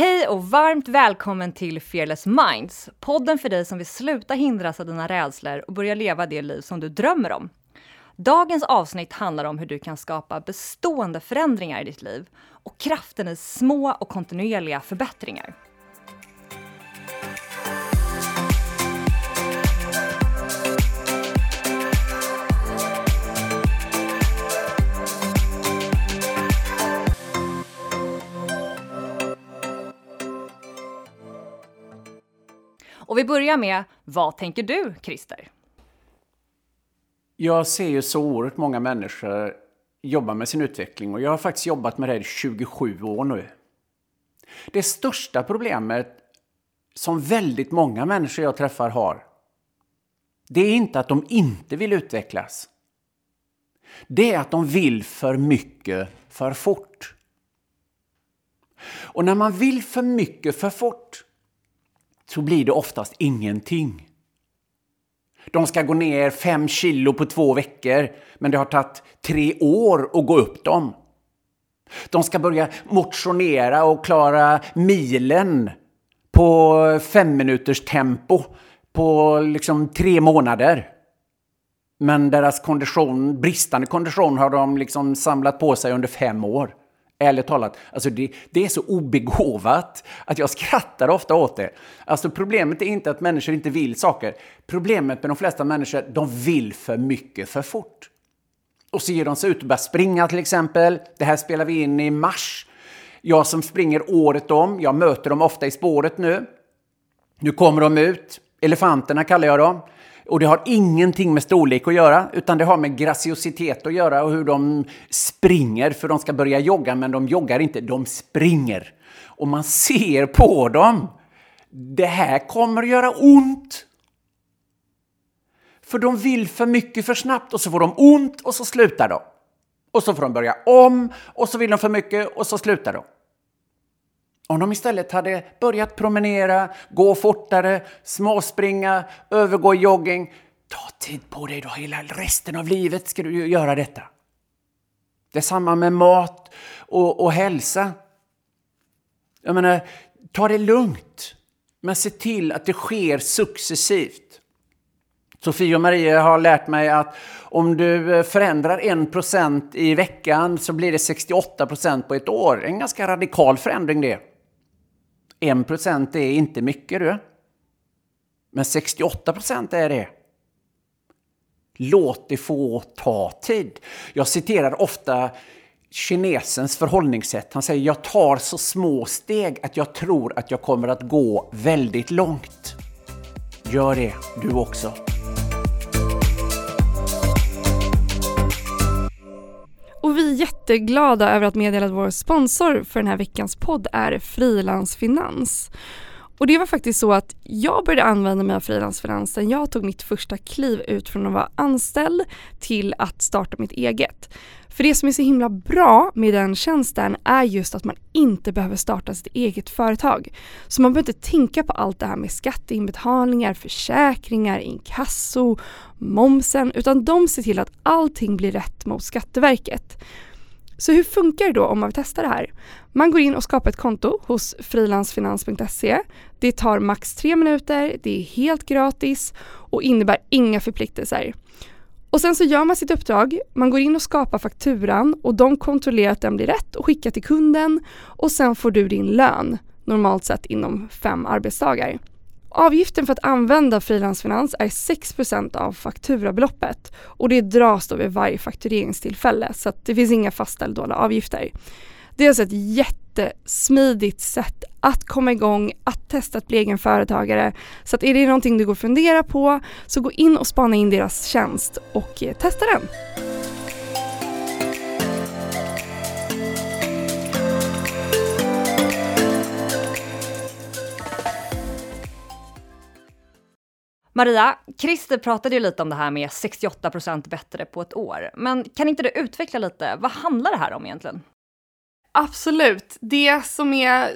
Hej och varmt välkommen till Fearless Minds, podden för dig som vill sluta hindras av dina rädslor och börja leva det liv som du drömmer om. Dagens avsnitt handlar om hur du kan skapa bestående förändringar i ditt liv och kraften i små och kontinuerliga förbättringar. Och vi börjar med, vad tänker du, Christer? Jag ser ju så oerhört många människor jobba med sin utveckling och jag har faktiskt jobbat med det i 27 år nu. Det största problemet som väldigt många människor jag träffar har, det är inte att de inte vill utvecklas. Det är att de vill för mycket för fort. Och när man vill för mycket för fort så blir det oftast ingenting. De ska gå ner fem kilo på två veckor, men det har tagit tre år att gå upp dem. De ska börja motionera och klara milen på fem minuters tempo på liksom tre månader. Men deras kondition, bristande kondition har de liksom samlat på sig under fem år. Ärligt talat, alltså det, det, är så obegåvat att jag skrattar ofta åt det. Alltså problemet är inte att människor inte vill saker. Problemet med de flesta människor, de vill för mycket för fort. Och så ger de sig ut och börjar springa till exempel. Det här spelar vi in i mars. Jag som springer året om, jag möter dem ofta i spåret nu. Nu kommer de ut. Elefanterna kallar jag dem. Och det har ingenting med storlek att göra, utan det har med graciositet att göra och hur de springer, för de ska börja jogga, men de joggar inte, de springer. Och man ser på dem, det här kommer att göra ont. För de vill för mycket för snabbt och så får de ont och så slutar de. Och så får de börja om och så vill de för mycket och så slutar de. Om de istället hade börjat promenera, gå fortare, småspringa, övergå i jogging. Ta tid på dig då, hela resten av livet ska du göra detta. Det är samma med mat och, och hälsa. Jag menar, ta det lugnt. Men se till att det sker successivt. Sofie och Maria har lärt mig att om du eh, förändrar 1% i veckan så blir det 68% på ett år. En ganska radikal förändring det. 1 procent är inte mycket du. Men 68 procent är det. Låt det få ta tid. Jag citerar ofta kinesens förhållningssätt. Han säger jag tar så små steg att jag tror att jag kommer att gå väldigt långt. Gör det du också. Och vi är jätteglada över att meddela att vår sponsor för den här veckans podd är Frilansfinans. Och det var faktiskt så att jag började använda mig av frilansfinans när jag tog mitt första kliv ut från att vara anställd till att starta mitt eget. För det som är så himla bra med den tjänsten är just att man inte behöver starta sitt eget företag. Så man behöver inte tänka på allt det här med skatteinbetalningar, försäkringar, inkasso, momsen, utan de ser till att allting blir rätt mot Skatteverket. Så hur funkar det då om man vill testa det här? Man går in och skapar ett konto hos frilansfinans.se. Det tar max tre minuter, det är helt gratis och innebär inga förpliktelser. Och sen så gör man sitt uppdrag, man går in och skapar fakturan och de kontrollerar att den blir rätt och skickar till kunden och sen får du din lön, normalt sett inom fem arbetsdagar. Avgiften för att använda frilansfinans är 6% av fakturabeloppet och det dras då vid varje faktureringstillfälle så att det finns inga fastställda avgifter. Det är alltså ett jättesmidigt sätt att komma igång, att testa att bli egen företagare. Så att är det någonting du går och funderar på så gå in och spana in deras tjänst och eh, testa den. Maria, Christer pratade ju lite om det här med 68% bättre på ett år. Men kan inte du utveckla lite? Vad handlar det här om egentligen? Absolut. Det som är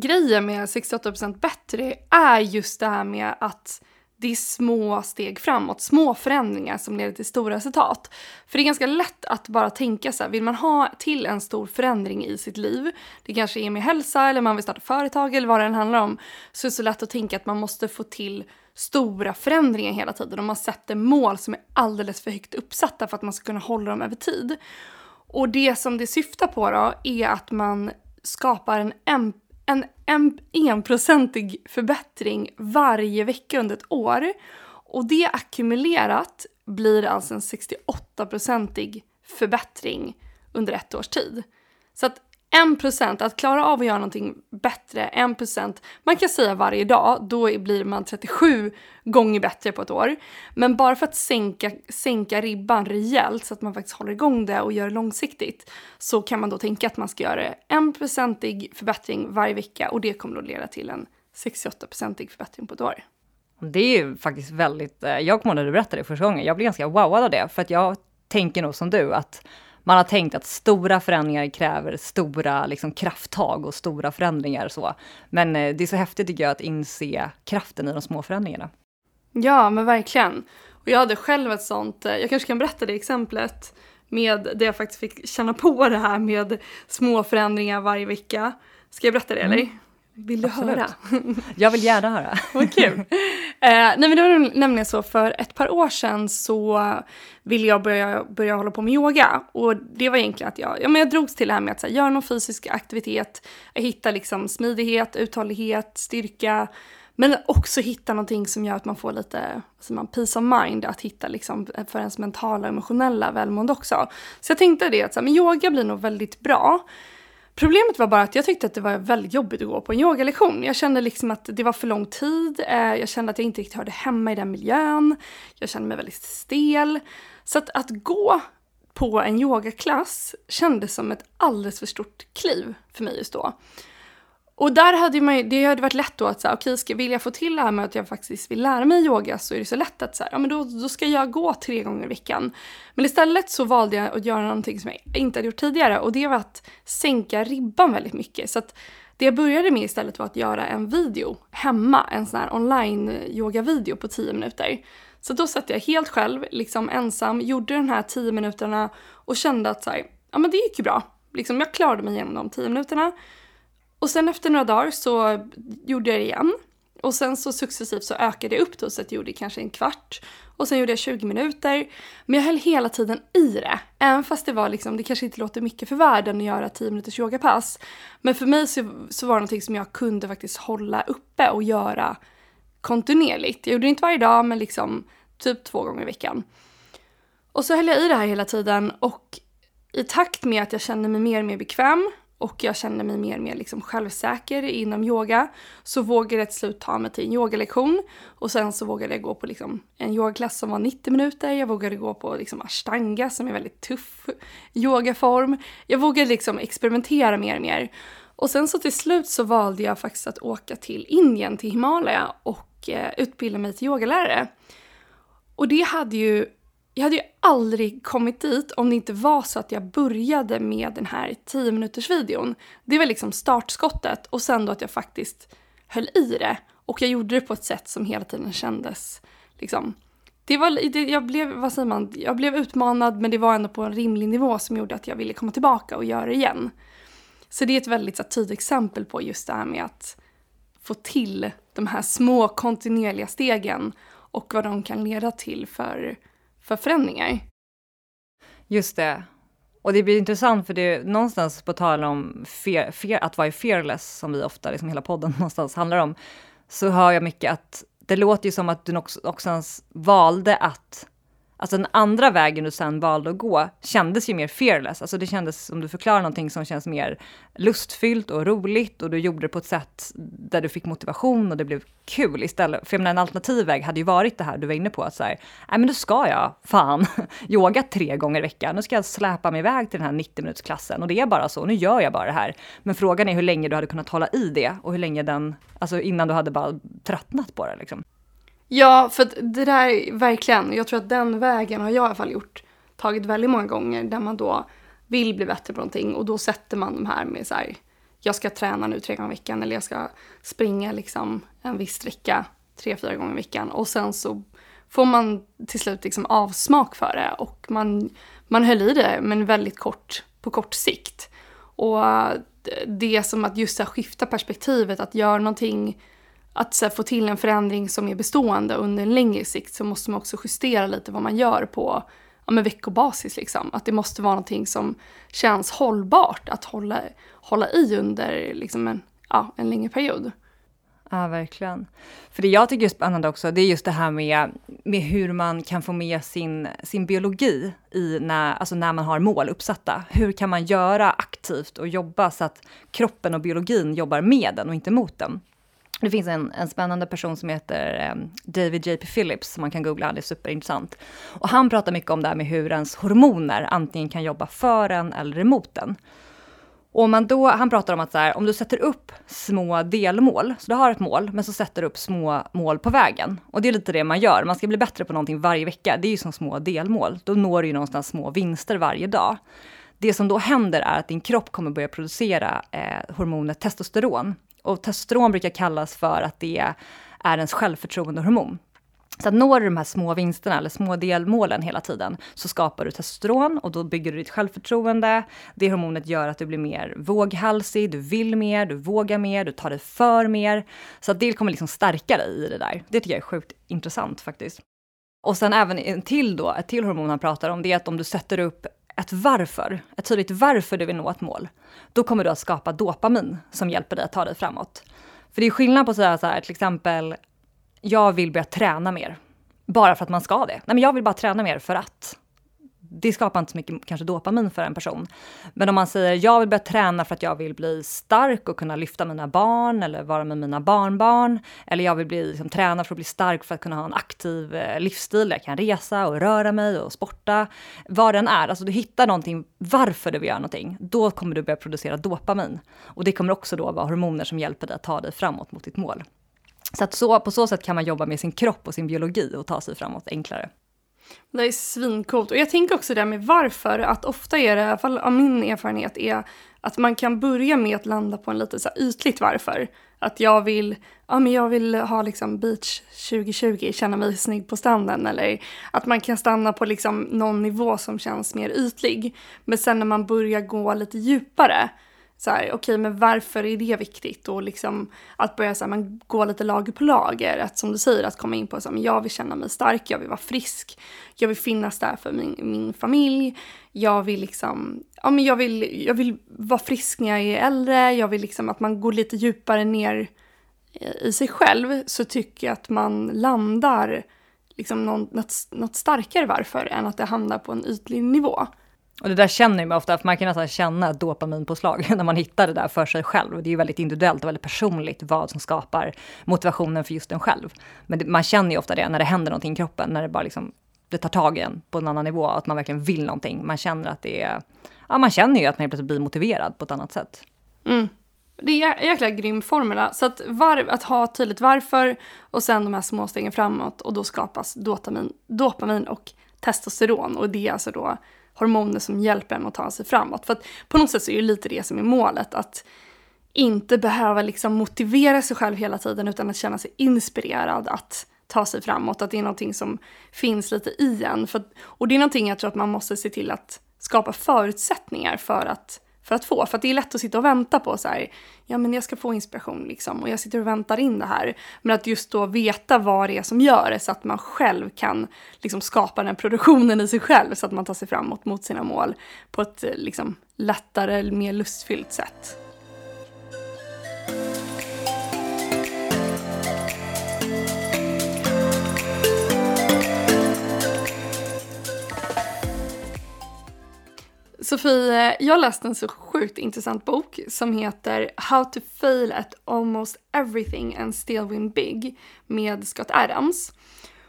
grejen med 68% bättre är just det här med att det är små steg framåt, små förändringar som leder till stora resultat. För det är ganska lätt att bara tänka så här, vill man ha till en stor förändring i sitt liv, det kanske är med hälsa eller man vill starta företag eller vad det än handlar om, så är det så lätt att tänka att man måste få till stora förändringar hela tiden och man sätter mål som är alldeles för högt uppsatta för att man ska kunna hålla dem över tid. Och det som det syftar på då är att man skapar en, en, en, en enprocentig förbättring varje vecka under ett år. Och det ackumulerat blir alltså en 68-procentig förbättring under ett års tid. Så att en procent, att klara av att göra någonting bättre, 1 man kan säga varje dag, då blir man 37 gånger bättre på ett år. Men bara för att sänka, sänka ribban rejält så att man faktiskt håller igång det och gör det långsiktigt så kan man då tänka att man ska göra en procentig förbättring varje vecka och det kommer då leda till en 68-procentig förbättring på ett år. Det är ju faktiskt väldigt, eh, jag kommer ihåg när du berättade det första gången, jag blev ganska wowad av det, för att jag tänker nog som du att man har tänkt att stora förändringar kräver stora liksom, krafttag och stora förändringar. Så. Men eh, det är så häftigt tycker jag att inse kraften i de små förändringarna. Ja, men verkligen. Och jag hade själv ett sånt, eh, jag kanske kan berätta det exemplet med det jag faktiskt fick känna på det här med små förändringar varje vecka. Ska jag berätta det eller? Vill du Absolut. höra? Jag vill gärna höra. Vad kul. eh, nej men det var nämligen så för ett par år sedan så ville jag börja, börja hålla på med yoga. Och det var egentligen att jag, ja, men jag drogs till det här med att här, göra någon fysisk aktivitet. Jag hittade liksom smidighet, uthållighet, styrka. Men också hitta någonting som gör att man får lite alltså man, peace of mind, att hitta liksom för ens mentala och emotionella välmående också. Så jag tänkte det att så här, men yoga blir nog väldigt bra. Problemet var bara att jag tyckte att det var väldigt jobbigt att gå på en yogalektion. Jag kände liksom att det var för lång tid, eh, jag kände att jag inte riktigt hörde hemma i den miljön, jag kände mig väldigt stel. Så att, att gå på en yogaklass kändes som ett alldeles för stort kliv för mig just då. Och där hade man det hade varit lätt då att säga, okej, okay, vill jag få till det här med att jag faktiskt vill lära mig yoga så är det så lätt att säga, ja men då, då ska jag gå tre gånger i veckan. Men istället så valde jag att göra någonting som jag inte hade gjort tidigare och det var att sänka ribban väldigt mycket. Så att det jag började med istället var att göra en video hemma, en sån här online yoga-video på tio minuter. Så då satt jag helt själv, liksom ensam, gjorde de här tio minuterna och kände att så här, ja men det gick ju bra. Liksom, jag klarade mig igenom de tio minuterna. Och sen efter några dagar så gjorde jag det igen. Och sen så successivt så ökade jag upp då så att jag gjorde kanske en kvart. Och sen gjorde jag 20 minuter. Men jag höll hela tiden i det. Även fast det var liksom, det kanske inte låter mycket för världen att göra 10 minuters yogapass. Men för mig så, så var det någonting som jag kunde faktiskt hålla uppe och göra kontinuerligt. Jag gjorde det inte varje dag men liksom typ två gånger i veckan. Och så höll jag i det här hela tiden och i takt med att jag kände mig mer och mer bekväm och jag kände mig mer och mer liksom självsäker inom yoga så vågade jag till slut ta mig till en yogalektion och sen så vågade jag gå på liksom en yogaklass som var 90 minuter. Jag vågade gå på liksom ashtanga som är väldigt tuff yogaform. Jag vågade liksom experimentera mer och mer. Och sen så till slut så valde jag faktiskt att åka till Indien, till Himalaya och eh, utbilda mig till yogalärare. Och det hade ju jag hade ju aldrig kommit dit om det inte var så att jag började med den här 10 minuters videon. Det var liksom startskottet och sen då att jag faktiskt höll i det. Och jag gjorde det på ett sätt som hela tiden kändes liksom det var, det, jag, blev, vad säger man, jag blev utmanad men det var ändå på en rimlig nivå som gjorde att jag ville komma tillbaka och göra det igen. Så det är ett väldigt så, tydligt exempel på just det här med att få till de här små kontinuerliga stegen och vad de kan leda till för för förändringar. Just det. Och det blir intressant för det är någonstans på tal om fear, fear, att vara fearless, som vi ofta, liksom hela podden någonstans handlar om, så hör jag mycket att det låter ju som att du också, också valde att Alltså den andra vägen du sen valde att gå kändes ju mer fearless. Alltså det kändes som du förklarar någonting som känns mer lustfyllt och roligt och du gjorde det på ett sätt där du fick motivation och det blev kul istället. För jag menar, en alternativ väg hade ju varit det här du var inne på, att säga, nej men då ska jag fan yoga tre gånger i veckan. Nu ska jag släpa mig iväg till den här 90 minutsklassen och det är bara så, nu gör jag bara det här. Men frågan är hur länge du hade kunnat hålla i det och hur länge den, alltså innan du hade bara tröttnat på det liksom. Ja, för det där verkligen, jag tror att den vägen har jag i alla fall gjort, tagit väldigt många gånger där man då vill bli bättre på någonting och då sätter man de här med så här, jag ska träna nu tre gånger i veckan eller jag ska springa liksom en viss sträcka tre, fyra gånger i veckan och sen så får man till slut liksom avsmak för det och man, man höll i det men väldigt kort, på kort sikt. Och det är som att just här, skifta perspektivet, att göra någonting, att så få till en förändring som är bestående under en längre sikt så måste man också justera lite vad man gör på ja, men veckobasis. Liksom. Att det måste vara någonting som känns hållbart att hålla, hålla i under liksom en, ja, en längre period. Ja, verkligen. För det jag tycker är spännande också, det är just det här med, med hur man kan få med sin, sin biologi i när, alltså när man har mål uppsatta. Hur kan man göra aktivt och jobba så att kroppen och biologin jobbar med den och inte mot den? Det finns en, en spännande person som heter um, David J.P. Phillips, som man kan googla, han är superintressant. Och han pratar mycket om det här med hur ens hormoner antingen kan jobba för en eller emot en. Och man då, han pratar om att så här, om du sätter upp små delmål, så du har ett mål, men så sätter du upp små mål på vägen. Och det är lite det man gör, man ska bli bättre på någonting varje vecka, det är ju som små delmål. Då når du ju någonstans små vinster varje dag. Det som då händer är att din kropp kommer börja producera eh, hormonet testosteron. Och testosteron brukar kallas för att det är ens självförtroendehormon. Så att når du de här små vinsterna eller små delmålen hela tiden så skapar du testosteron och då bygger du ditt självförtroende. Det hormonet gör att du blir mer våghalsig, du vill mer, du vågar mer, du tar dig för mer. Så att det kommer liksom stärka dig i det där. Det tycker jag är sjukt intressant faktiskt. Och sen även en till då, ett till hormon han pratar om, det är att om du sätter upp ett varför, ett tydligt varför du vill nå ett mål, då kommer du att skapa dopamin som hjälper dig att ta dig framåt. För det är skillnad på att säga så här, till exempel, jag vill börja träna mer. Bara för att man ska det. Nej, men jag vill bara träna mer för att. Det skapar inte så mycket kanske dopamin för en person. Men om man säger jag vill börja träna för att jag vill bli stark och kunna lyfta mina barn eller vara med mina barnbarn. Eller jag vill bli, liksom, träna för att bli stark för att kunna ha en aktiv eh, livsstil. Jag kan resa och röra mig och sporta. Vad den är, alltså du hittar någonting varför du vill göra någonting. Då kommer du börja producera dopamin. Och det kommer också då vara hormoner som hjälper dig att ta dig framåt mot ditt mål. Så att så, på så sätt kan man jobba med sin kropp och sin biologi och ta sig framåt enklare. Det är svincoolt. Och jag tänker också det med varför, att ofta är det, i alla fall av min erfarenhet, är att man kan börja med att landa på en lite så ytligt varför. Att jag vill, ja men jag vill ha liksom beach 2020, känna mig snygg på stranden. Eller att man kan stanna på liksom någon nivå som känns mer ytlig. Men sen när man börjar gå lite djupare, så här, okej, okay, men varför är det viktigt? Och liksom att börja så här, man gå lite lager på lager. Att som du säger, att komma in på så här, men jag vill känna mig stark, jag vill vara frisk, jag vill finnas där för min, min familj, jag vill liksom, ja men jag vill, jag vill vara frisk när jag är äldre, jag vill liksom att man går lite djupare ner i sig själv, så tycker jag att man landar liksom någon, något, något starkare varför än att det hamnar på en ytlig nivå. Och det där känner man ofta, för man kan nästan känna ett dopaminpåslag när man hittar det där för sig själv. Det är ju väldigt individuellt och väldigt personligt vad som skapar motivationen för just en själv. Men det, man känner ju ofta det när det händer någonting i kroppen, när det bara liksom, det tar tag i en på en annan nivå, att man verkligen vill någonting. Man känner att det är, ja man känner ju att man plötsligt blir motiverad på ett annat sätt. Mm. Det är en jäkla grym formula. Så att, var, att ha tydligt varför och sen de här små stegen framåt och då skapas dopamin, dopamin och testosteron och det är alltså då hormoner som hjälper en att ta sig framåt. För att på något sätt så är det lite det som är målet, att inte behöva liksom motivera sig själv hela tiden utan att känna sig inspirerad att ta sig framåt, att det är någonting som finns lite i en. För, och det är någonting jag tror att man måste se till att skapa förutsättningar för att för att få. För att det är lätt att sitta och vänta på så här, ja men jag ska få inspiration liksom och jag sitter och väntar in det här. Men att just då veta vad det är som gör det så att man själv kan liksom skapa den produktionen i sig själv så att man tar sig framåt mot sina mål på ett liksom lättare, mer lustfyllt sätt. Sofie, jag läste en så sjukt intressant bok som heter How to fail at almost everything and still win big med Scott Adams.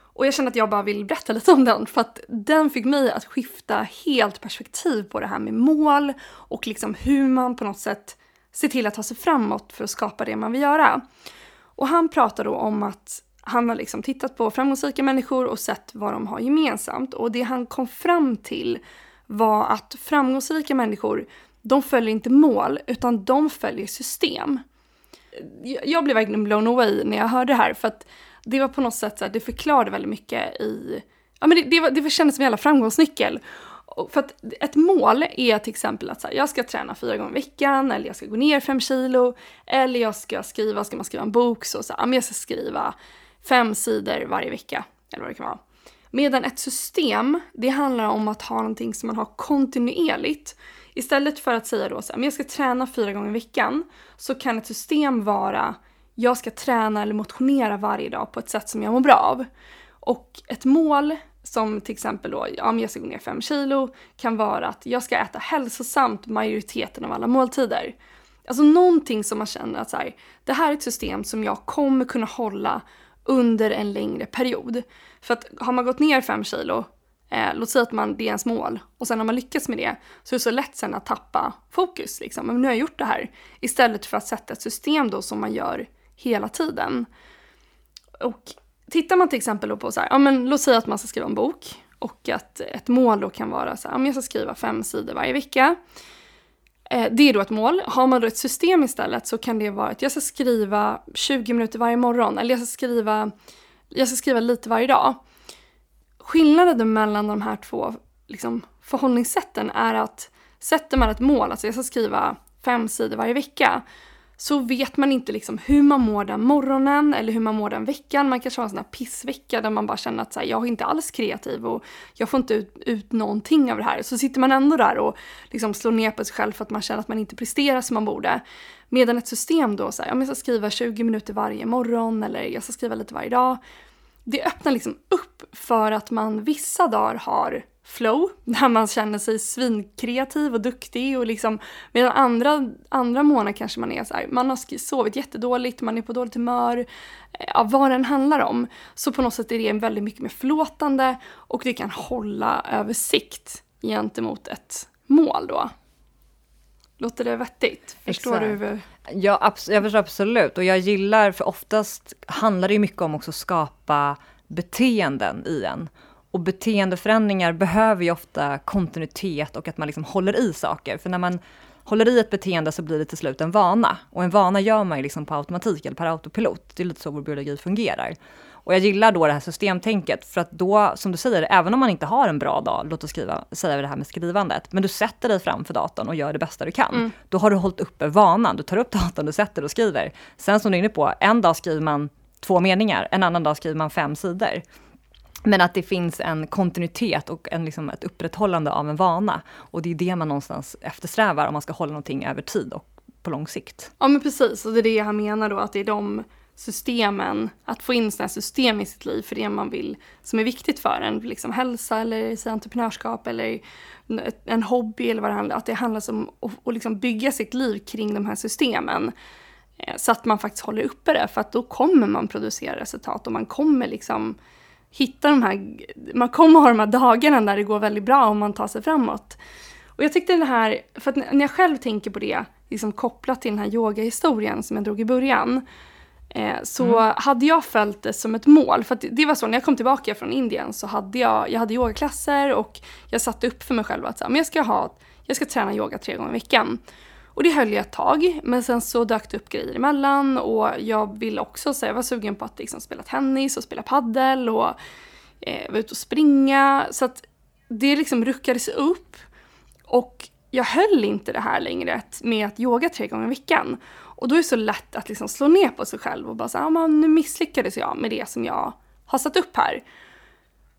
Och jag känner att jag bara vill berätta lite om den för att den fick mig att skifta helt perspektiv på det här med mål och liksom hur man på något sätt ser till att ta sig framåt för att skapa det man vill göra. Och han pratar då om att han har liksom tittat på framgångsrika människor och sett vad de har gemensamt och det han kom fram till var att framgångsrika människor, de följer inte mål, utan de följer system. Jag blev verkligen blown away när jag hörde det här, för att det var på något sätt så här, det förklarade väldigt mycket i, ja men det, det, var, det kändes som en jävla framgångsnyckel. För att ett mål är till exempel att så här, jag ska träna fyra gånger i veckan, eller jag ska gå ner fem kilo, eller jag ska skriva, ska man skriva en bok så, så här, jag ska skriva fem sidor varje vecka, eller vad det kan vara. Medan ett system, det handlar om att ha någonting som man har kontinuerligt. Istället för att säga då så här, men jag ska träna fyra gånger i veckan, så kan ett system vara, jag ska träna eller motionera varje dag på ett sätt som jag mår bra av. Och ett mål som till exempel då, om jag ska gå ner fem kilo, kan vara att jag ska äta hälsosamt majoriteten av alla måltider. Alltså någonting som man känner att så här, det här är ett system som jag kommer kunna hålla under en längre period. För att har man gått ner fem kilo, eh, låt säga att man, det är ens mål, och sen har man lyckats med det, så är det så lätt sen att tappa fokus. Liksom. Men nu har jag gjort det här. Istället för att sätta ett system då som man gör hela tiden. Och tittar man till exempel då på så här, ja men låt säga att man ska skriva en bok och att ett mål då kan vara så här, om jag ska skriva fem sidor varje vecka. Eh, det är då ett mål. Har man då ett system istället så kan det vara att jag ska skriva 20 minuter varje morgon eller jag ska skriva, jag ska skriva lite varje dag. Skillnaden mellan de här två liksom, förhållningssätten är att sätter man ett mål, alltså jag ska skriva fem sidor varje vecka, så vet man inte liksom hur man mår den morgonen eller hur man mår den veckan. Man kanske har en sån här pissvecka där man bara känner att så här, jag är inte alls kreativ och jag får inte ut, ut någonting av det här. Så sitter man ändå där och liksom slår ner på sig själv för att man känner att man inte presterar som man borde. Medan ett system då, så här, om jag ska skriva 20 minuter varje morgon eller jag ska skriva lite varje dag. Det öppnar liksom upp för att man vissa dagar har flow, där man känner sig svinkreativ och duktig och liksom medan andra, andra månader kanske man är så här, man har sovit jättedåligt, man är på dåligt humör, ja, vad den handlar om. Så på något sätt är det väldigt mycket mer förlåtande och det kan hålla över sikt gentemot ett mål då. Låter det vettigt? Förstår Exakt. du? Ja, jag förstår absolut och jag gillar, för oftast handlar det ju mycket om också att skapa beteenden i en. Och beteendeförändringar behöver ju ofta kontinuitet och att man liksom håller i saker. För när man håller i ett beteende så blir det till slut en vana. Och en vana gör man ju liksom på automatik eller per autopilot. Det är lite så vår biologi fungerar. Och jag gillar då det här systemtänket, för att då, som du säger, även om man inte har en bra dag, låt oss skriva, säga det här med skrivandet, men du sätter dig framför datorn och gör det bästa du kan, mm. då har du hållit uppe vanan. Du tar upp datorn, du sätter dig och skriver. Sen som du är inne på, en dag skriver man två meningar, en annan dag skriver man fem sidor. Men att det finns en kontinuitet och en, liksom, ett upprätthållande av en vana. Och det är det man någonstans eftersträvar om man ska hålla någonting över tid och på lång sikt. Ja men precis, och det är det han menar då, att det är de systemen, att få in sådana system i sitt liv för det man vill, som är viktigt för en, liksom hälsa eller entreprenörskap eller en hobby eller vad det handlar om, att det handlar om att, att liksom bygga sitt liv kring de här systemen. Eh, så att man faktiskt håller uppe det, för att då kommer man producera resultat och man kommer liksom hitta de här, man kommer ha de här dagarna där det går väldigt bra om man tar sig framåt. Och jag tyckte det här, för att när jag själv tänker på det, liksom kopplat till den här yogahistorien som jag drog i början, eh, så mm. hade jag följt det som ett mål. För det var så, när jag kom tillbaka från Indien så hade jag, jag hade yogaklasser och jag satte upp för mig själv att så här, men jag, ska ha, jag ska träna yoga tre gånger i veckan. Och det höll jag ett tag, men sen så dök det upp grejer emellan och jag ville också, så jag var sugen på att liksom spela tennis och spela paddel och eh, vara ute och springa. Så att det liksom ruckades upp och jag höll inte det här längre med att yoga tre gånger i veckan. Och då är det så lätt att liksom slå ner på sig själv och bara säga, ah, nu misslyckades jag med det som jag har satt upp här.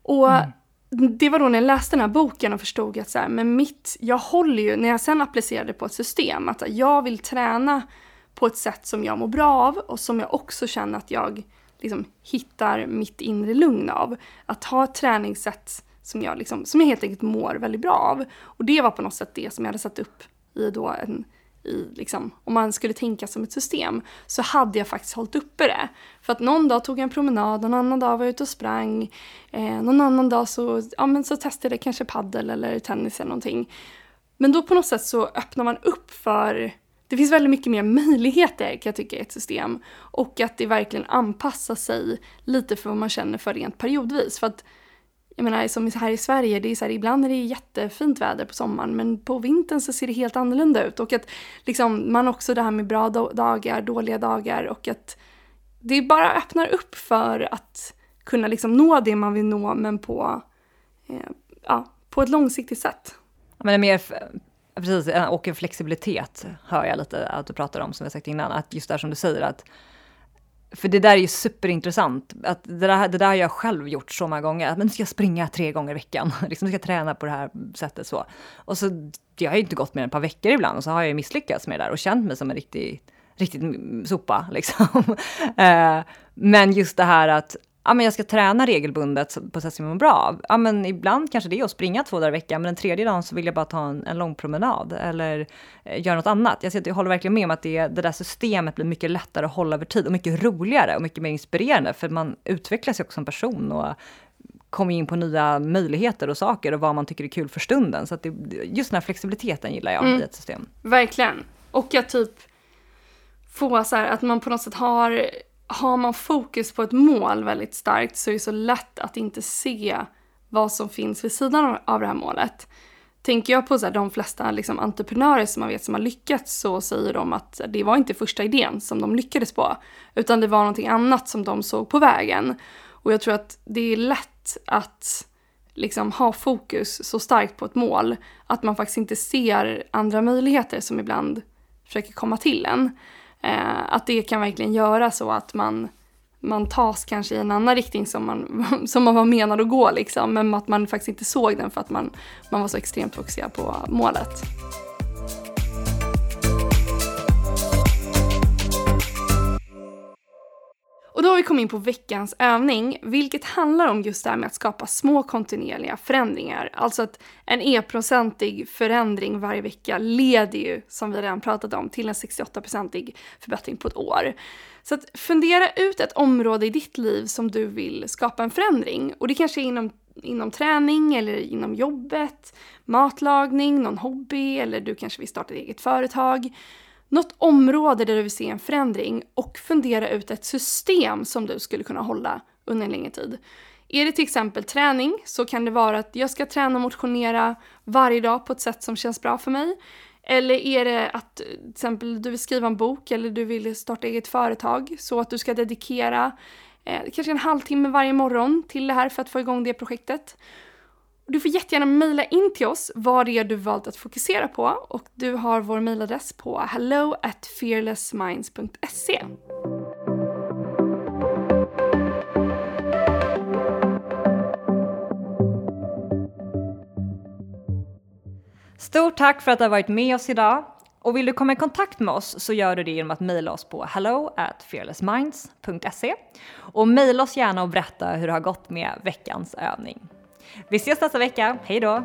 Och mm det var då när jag läste den här boken och förstod att så här, men mitt, jag håller ju, när jag sen applicerade på ett system, att jag vill träna på ett sätt som jag mår bra av och som jag också känner att jag liksom hittar mitt inre lugn av. Att ha ett träningssätt som jag, liksom, som jag helt enkelt mår väldigt bra av. Och det var på något sätt det som jag hade satt upp i då en i, liksom, om man skulle tänka som ett system, så hade jag faktiskt hållit uppe det. För att någon dag tog jag en promenad, någon annan dag var jag ute och sprang, eh, någon annan dag så, ja, men så testade jag kanske paddel eller tennis eller någonting. Men då på något sätt så öppnar man upp för det finns väldigt mycket mer möjligheter kan jag tycka i ett system. Och att det verkligen anpassar sig lite för vad man känner för rent periodvis. För att jag menar som här i Sverige, det är så här, ibland är det jättefint väder på sommaren men på vintern så ser det helt annorlunda ut. Och att liksom, man också det här med bra dagar, dåliga dagar och att det bara öppnar upp för att kunna liksom nå det man vill nå men på, eh, ja, på ett långsiktigt sätt. Men det är mer, precis, och en flexibilitet hör jag lite att du pratar om, som jag sagt innan, att just det som du säger att för det där är ju superintressant. Att det, där, det där har jag själv gjort så många gånger. Men nu ska jag springa tre gånger i veckan. liksom, nu ska jag träna på det här sättet. så. Och så, jag har ju inte gått mer än ett par veckor ibland och så har jag misslyckats med det där och känt mig som en riktig, riktigt sopa. Liksom. Eh, men just det här att ja, men jag ska träna regelbundet på sätt som jag mår bra av. Ja, men ibland kanske det är att springa två dagar i veckan, men den tredje dagen så vill jag bara ta en, en lång promenad eller eh, göra något annat. Jag, jag håller verkligen med om att det, det där systemet blir mycket lättare att hålla över tid och mycket roligare och mycket mer inspirerande, för man utvecklas ju också som person och kommer in på nya möjligheter och saker och vad man tycker är kul för stunden. Så att det, just den här flexibiliteten gillar jag mm. i ett system. Verkligen. Och att typ få så här, att man på något sätt har har man fokus på ett mål väldigt starkt så är det så lätt att inte se vad som finns vid sidan av det här målet. Tänker jag på så här, de flesta liksom, entreprenörer som man vet som har lyckats så säger de att det var inte första idén som de lyckades på, utan det var någonting annat som de såg på vägen. Och jag tror att det är lätt att liksom ha fokus så starkt på ett mål att man faktiskt inte ser andra möjligheter som ibland försöker komma till en. Eh, att det kan verkligen göra så att man, man tas kanske i en annan riktning som man, som man var menad att gå liksom, men att man faktiskt inte såg den för att man, man var så extremt fokuserad på målet. Då har vi kommit in på veckans övning, vilket handlar om just det här med att skapa små kontinuerliga förändringar. Alltså att en e-procentig förändring varje vecka leder ju, som vi redan pratat om, till en 68-procentig förbättring på ett år. Så att fundera ut ett område i ditt liv som du vill skapa en förändring. Och det kanske är inom inom träning eller inom jobbet, matlagning, någon hobby eller du kanske vill starta ett eget företag något område där du vill se en förändring och fundera ut ett system som du skulle kunna hålla under en längre tid. Är det till exempel träning så kan det vara att jag ska träna och motionera varje dag på ett sätt som känns bra för mig. Eller är det att till exempel du vill skriva en bok eller du vill starta eget företag så att du ska dedikera eh, kanske en halvtimme varje morgon till det här för att få igång det projektet. Du får jättegärna mejla in till oss vad det är du valt att fokusera på och du har vår mejladress på hello at fearlessminds.se. Stort tack för att du har varit med oss idag. Och vill du komma i kontakt med oss så gör du det genom att mejla oss på hello at fearlessminds.se och mejla oss gärna och berätta hur det har gått med veckans övning. Vi ses nästa vecka. Hej då!